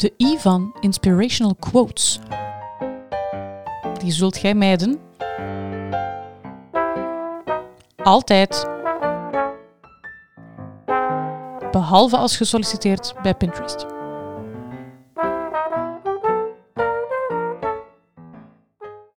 De I van Inspirational Quotes. Die zult gij mijden. Altijd. Behalve als gesolliciteerd bij Pinterest.